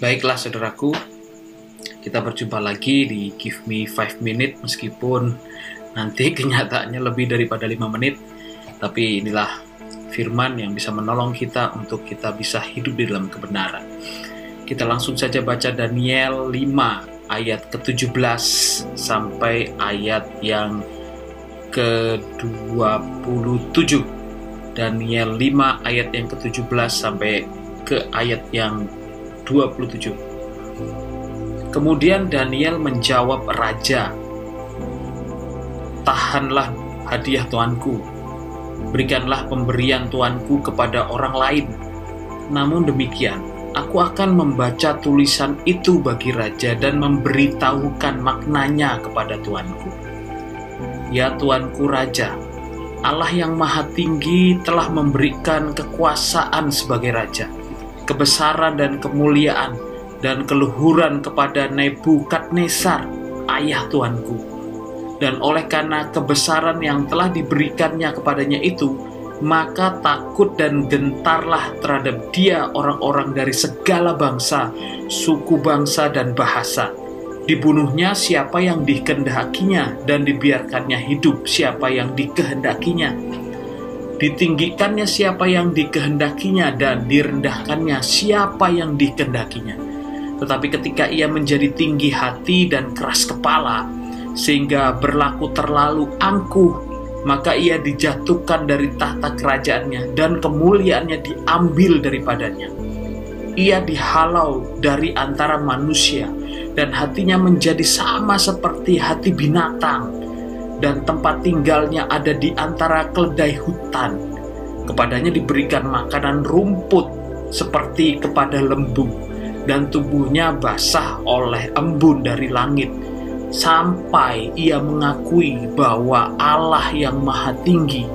Baiklah saudaraku, kita berjumpa lagi di Give Me 5 Minute meskipun nanti kenyataannya lebih daripada 5 menit. Tapi inilah firman yang bisa menolong kita untuk kita bisa hidup di dalam kebenaran. Kita langsung saja baca Daniel 5 ayat ke-17 sampai ayat yang ke-27. Daniel 5 ayat yang ke-17 sampai ke ayat yang 27. Kemudian Daniel menjawab raja, "Tahanlah hadiah tuanku. Berikanlah pemberian tuanku kepada orang lain. Namun demikian, aku akan membaca tulisan itu bagi raja dan memberitahukan maknanya kepada tuanku. Ya tuanku raja, Allah yang maha tinggi telah memberikan kekuasaan sebagai raja, kebesaran dan kemuliaan dan keluhuran kepada Nebukadnezar, ayah tuanku. Dan oleh karena kebesaran yang telah diberikannya kepadanya itu, maka takut dan gentarlah terhadap dia orang-orang dari segala bangsa, suku bangsa dan bahasa. Dibunuhnya siapa yang dikehendakinya dan dibiarkannya hidup siapa yang dikehendakinya. Ditinggikannya siapa yang dikehendakinya dan direndahkannya siapa yang dikehendakinya. Tetapi ketika ia menjadi tinggi hati dan keras kepala, sehingga berlaku terlalu angkuh, maka ia dijatuhkan dari tahta kerajaannya dan kemuliaannya diambil daripadanya. Ia dihalau dari antara manusia dan hatinya menjadi sama seperti hati binatang dan tempat tinggalnya ada di antara keledai hutan. Kepadanya diberikan makanan rumput seperti kepada lembu dan tubuhnya basah oleh embun dari langit sampai ia mengakui bahwa Allah yang maha tinggi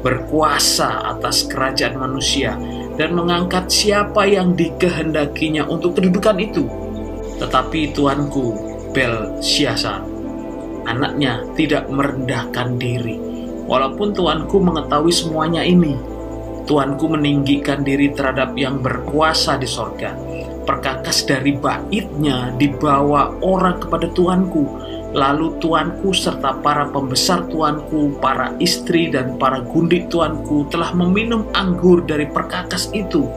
berkuasa atas kerajaan manusia dan mengangkat siapa yang dikehendakinya untuk kedudukan itu. Tetapi tuanku Belshazzar, anaknya tidak merendahkan diri. Walaupun tuanku mengetahui semuanya ini, tuanku meninggikan diri terhadap yang berkuasa di sorga perkakas dari baitnya dibawa orang kepada tuanku. Lalu tuanku serta para pembesar tuanku, para istri dan para gundik tuanku telah meminum anggur dari perkakas itu.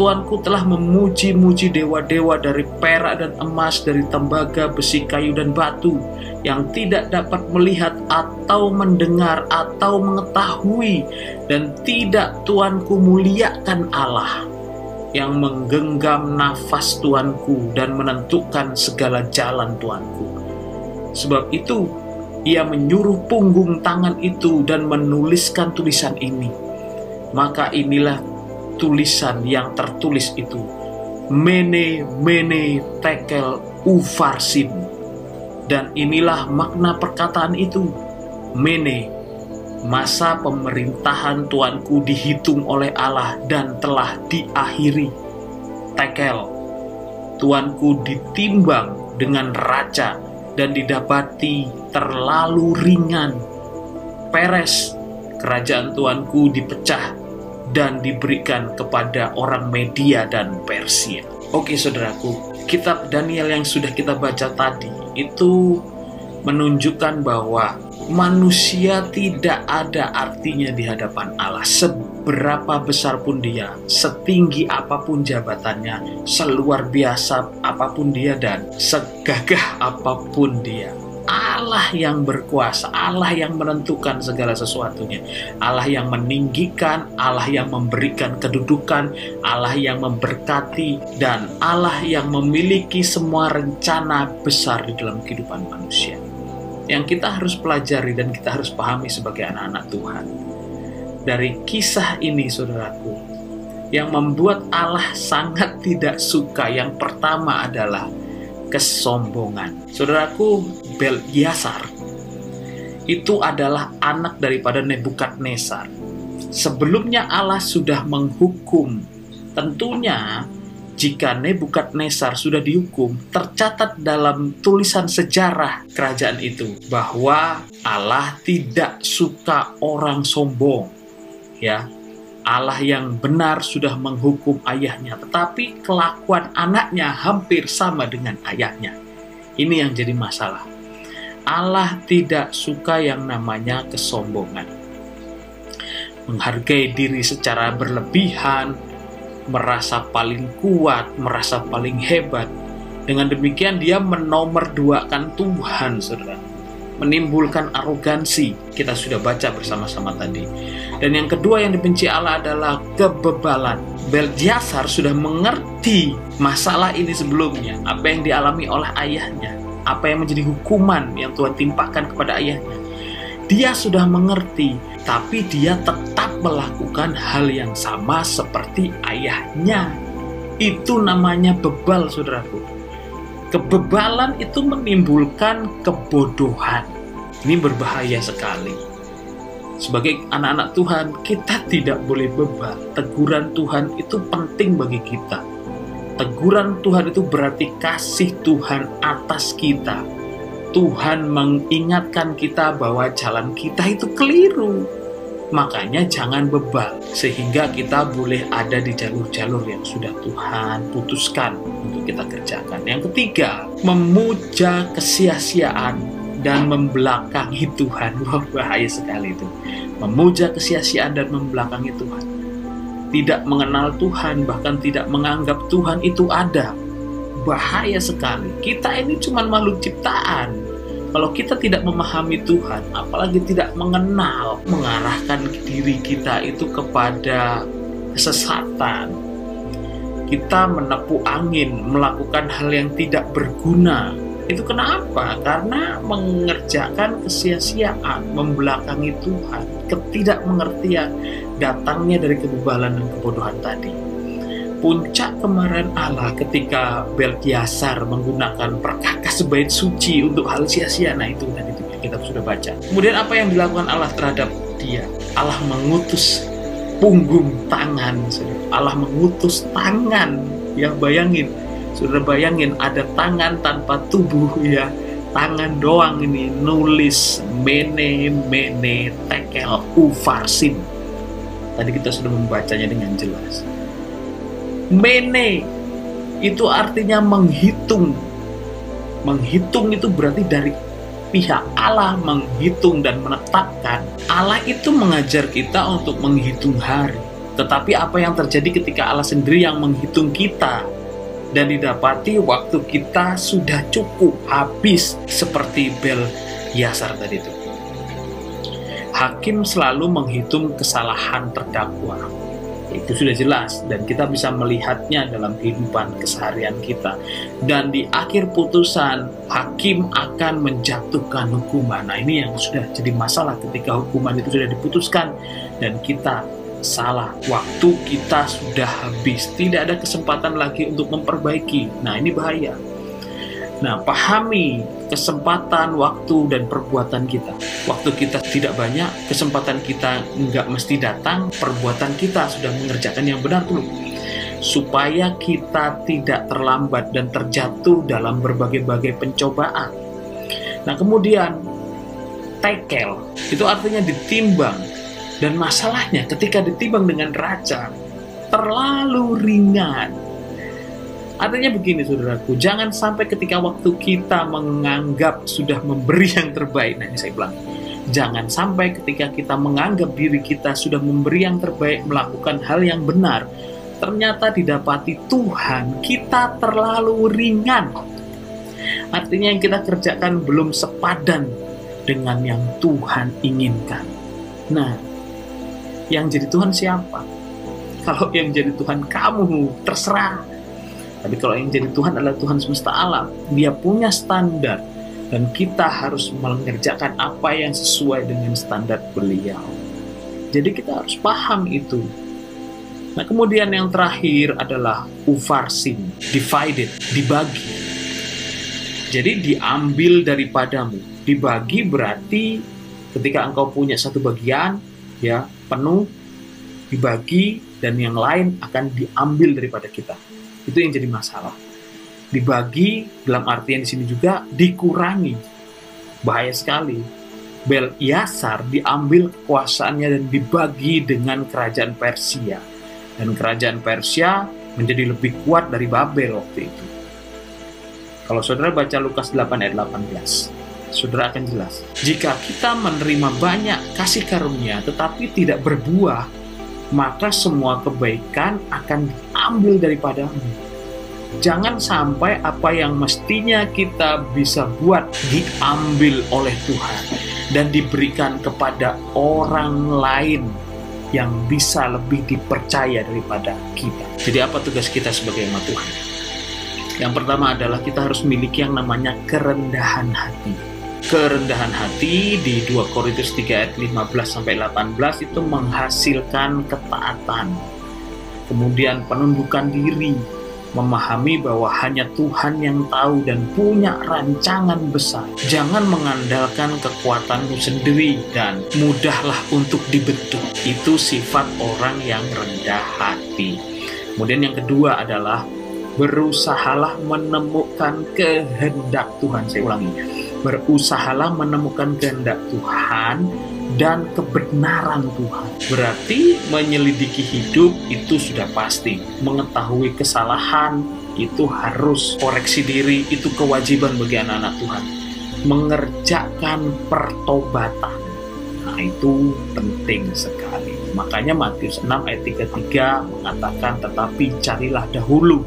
Tuanku telah memuji-muji dewa-dewa dari perak dan emas, dari tembaga, besi, kayu, dan batu yang tidak dapat melihat atau mendengar atau mengetahui dan tidak tuanku muliakan Allah yang menggenggam nafas Tuanku dan menentukan segala jalan Tuanku. Sebab itu, ia menyuruh punggung tangan itu dan menuliskan tulisan ini. Maka inilah tulisan yang tertulis itu. Mene, mene, tekel, ufarsim. Dan inilah makna perkataan itu. Mene, masa pemerintahan tuanku dihitung oleh Allah dan telah diakhiri. Tekel, tuanku ditimbang dengan raja dan didapati terlalu ringan. Peres, kerajaan tuanku dipecah dan diberikan kepada orang Media dan Persia. Oke saudaraku, kitab Daniel yang sudah kita baca tadi itu menunjukkan bahwa manusia tidak ada artinya di hadapan Allah. Seberapa besar pun dia, setinggi apa pun jabatannya, seluar biasa apa pun dia dan segagah apa pun dia. Allah yang berkuasa, Allah yang menentukan segala sesuatunya, Allah yang meninggikan, Allah yang memberikan kedudukan, Allah yang memberkati, dan Allah yang memiliki semua rencana besar di dalam kehidupan manusia yang kita harus pelajari dan kita harus pahami sebagai anak-anak Tuhan. Dari kisah ini, saudaraku, yang membuat Allah sangat tidak suka yang pertama adalah kesombongan. Saudaraku, Belyasar itu adalah anak daripada Nebukadnezar. Sebelumnya Allah sudah menghukum tentunya jika Nebukadnezar sudah dihukum, tercatat dalam tulisan sejarah kerajaan itu bahwa Allah tidak suka orang sombong. Ya. Allah yang benar sudah menghukum ayahnya, tetapi kelakuan anaknya hampir sama dengan ayahnya. Ini yang jadi masalah. Allah tidak suka yang namanya kesombongan. Menghargai diri secara berlebihan, merasa paling kuat, merasa paling hebat. Dengan demikian dia menomorduakan Tuhan, saudara menimbulkan arogansi. Kita sudah baca bersama-sama tadi. Dan yang kedua yang dibenci Allah adalah kebebalan. Beljiasar sudah mengerti masalah ini sebelumnya, apa yang dialami oleh ayahnya, apa yang menjadi hukuman yang Tuhan timpakan kepada ayahnya. Dia sudah mengerti, tapi dia tetap melakukan hal yang sama seperti ayahnya. Itu namanya bebal, saudaraku Kebebalan itu menimbulkan kebodohan. Ini berbahaya sekali. Sebagai anak-anak Tuhan, kita tidak boleh bebal. Teguran Tuhan itu penting bagi kita. Teguran Tuhan itu berarti kasih Tuhan atas kita. Tuhan mengingatkan kita bahwa jalan kita itu keliru Makanya jangan bebal sehingga kita boleh ada di jalur-jalur yang sudah Tuhan putuskan untuk kita kerjakan. Yang ketiga, memuja kesia-siaan dan membelakangi Tuhan. Wah, bahaya sekali itu. Memuja kesia-siaan dan membelakangi Tuhan. Tidak mengenal Tuhan, bahkan tidak menganggap Tuhan itu ada. Bahaya sekali. Kita ini cuma makhluk ciptaan kalau kita tidak memahami Tuhan, apalagi tidak mengenal, mengarahkan diri kita itu kepada kesesatan, kita menepu angin, melakukan hal yang tidak berguna. Itu kenapa? Karena mengerjakan kesia-siaan, membelakangi Tuhan, ketidakmengertian datangnya dari kebebalan dan kebodohan tadi puncak kemarahan Allah ketika Belkiasar menggunakan perkakas sebaik suci untuk hal sia-sia. Nah itu tadi kita sudah baca. Kemudian apa yang dilakukan Allah terhadap dia? Allah mengutus punggung tangan. Allah mengutus tangan. Ya bayangin, sudah bayangin ada tangan tanpa tubuh ya. Tangan doang ini nulis mene mene tekel ufarsin. Tadi kita sudah membacanya dengan jelas Mene itu artinya menghitung. Menghitung itu berarti dari pihak Allah menghitung dan menetapkan. Allah itu mengajar kita untuk menghitung hari. Tetapi apa yang terjadi ketika Allah sendiri yang menghitung kita dan didapati waktu kita sudah cukup habis seperti Bel Yasar tadi itu. Hakim selalu menghitung kesalahan terdakwa. Itu sudah jelas dan kita bisa melihatnya dalam kehidupan keseharian kita. Dan di akhir putusan hakim akan menjatuhkan hukuman. Nah ini yang sudah jadi masalah ketika hukuman itu sudah diputuskan dan kita salah waktu kita sudah habis tidak ada kesempatan lagi untuk memperbaiki nah ini bahaya Nah, pahami kesempatan, waktu, dan perbuatan kita. Waktu kita tidak banyak, kesempatan kita nggak mesti datang, perbuatan kita sudah mengerjakan yang benar dulu. Supaya kita tidak terlambat dan terjatuh dalam berbagai-bagai pencobaan. Nah, kemudian tekel, itu artinya ditimbang. Dan masalahnya ketika ditimbang dengan raja, terlalu ringan Artinya begini saudaraku, jangan sampai ketika waktu kita menganggap sudah memberi yang terbaik. Nah ini saya bilang, jangan sampai ketika kita menganggap diri kita sudah memberi yang terbaik, melakukan hal yang benar, ternyata didapati Tuhan kita terlalu ringan. Artinya yang kita kerjakan belum sepadan dengan yang Tuhan inginkan. Nah, yang jadi Tuhan siapa? Kalau yang jadi Tuhan kamu, terserah tapi kalau yang jadi Tuhan adalah Tuhan semesta alam, dia punya standar dan kita harus mengerjakan apa yang sesuai dengan standar beliau. Jadi kita harus paham itu. Nah kemudian yang terakhir adalah ufarsin, divided, dibagi. Jadi diambil daripadamu. Dibagi berarti ketika engkau punya satu bagian, ya penuh, dibagi dan yang lain akan diambil daripada kita itu yang jadi masalah. Dibagi dalam artian di sini juga dikurangi. Bahaya sekali. Bel-Yasar diambil kekuasaannya dan dibagi dengan kerajaan Persia. Dan kerajaan Persia menjadi lebih kuat dari Babel waktu itu. Kalau saudara baca Lukas 8 ayat 18, saudara akan jelas. Jika kita menerima banyak kasih karunia tetapi tidak berbuah, maka semua kebaikan akan diambil daripadamu. Jangan sampai apa yang mestinya kita bisa buat diambil oleh Tuhan dan diberikan kepada orang lain yang bisa lebih dipercaya daripada kita. Jadi apa tugas kita sebagai umat Tuhan? Yang pertama adalah kita harus memiliki yang namanya kerendahan hati. Kerendahan hati di 2 Korintus 3 ayat 15 sampai 18 itu menghasilkan ketaatan. Kemudian penundukan diri, memahami bahwa hanya Tuhan yang tahu dan punya rancangan besar. Jangan mengandalkan kekuatanmu sendiri dan mudahlah untuk dibentuk. Itu sifat orang yang rendah hati. Kemudian yang kedua adalah berusahalah menemukan kehendak Tuhan. Saya ulangi. Berusahalah menemukan kehendak Tuhan dan kebenaran Tuhan. Berarti menyelidiki hidup itu sudah pasti. Mengetahui kesalahan itu harus koreksi diri, itu kewajiban bagi anak-anak Tuhan. Mengerjakan pertobatan. Nah, itu penting sekali. Makanya Matius 6 ayat 33 mengatakan, "Tetapi carilah dahulu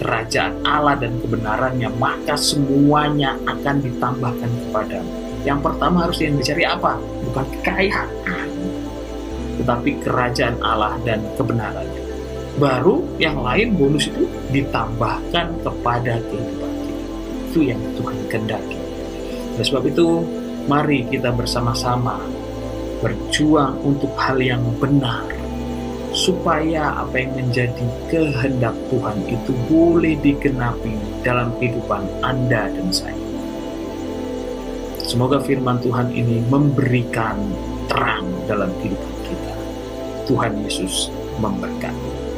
kerajaan Allah dan kebenarannya, maka semuanya akan ditambahkan kepadamu." Yang pertama harus yang dicari apa? Bukan kekayaan, tetapi kerajaan Allah dan kebenarannya. Baru yang lain bonus itu ditambahkan kepada kehidupan kita. Itu yang Tuhan kehendaki. Oleh sebab itu, mari kita bersama-sama berjuang untuk hal yang benar supaya apa yang menjadi kehendak Tuhan itu boleh digenapi dalam kehidupan Anda dan saya. Semoga firman Tuhan ini memberikan terang dalam kehidupan kita. Tuhan Yesus memberkati.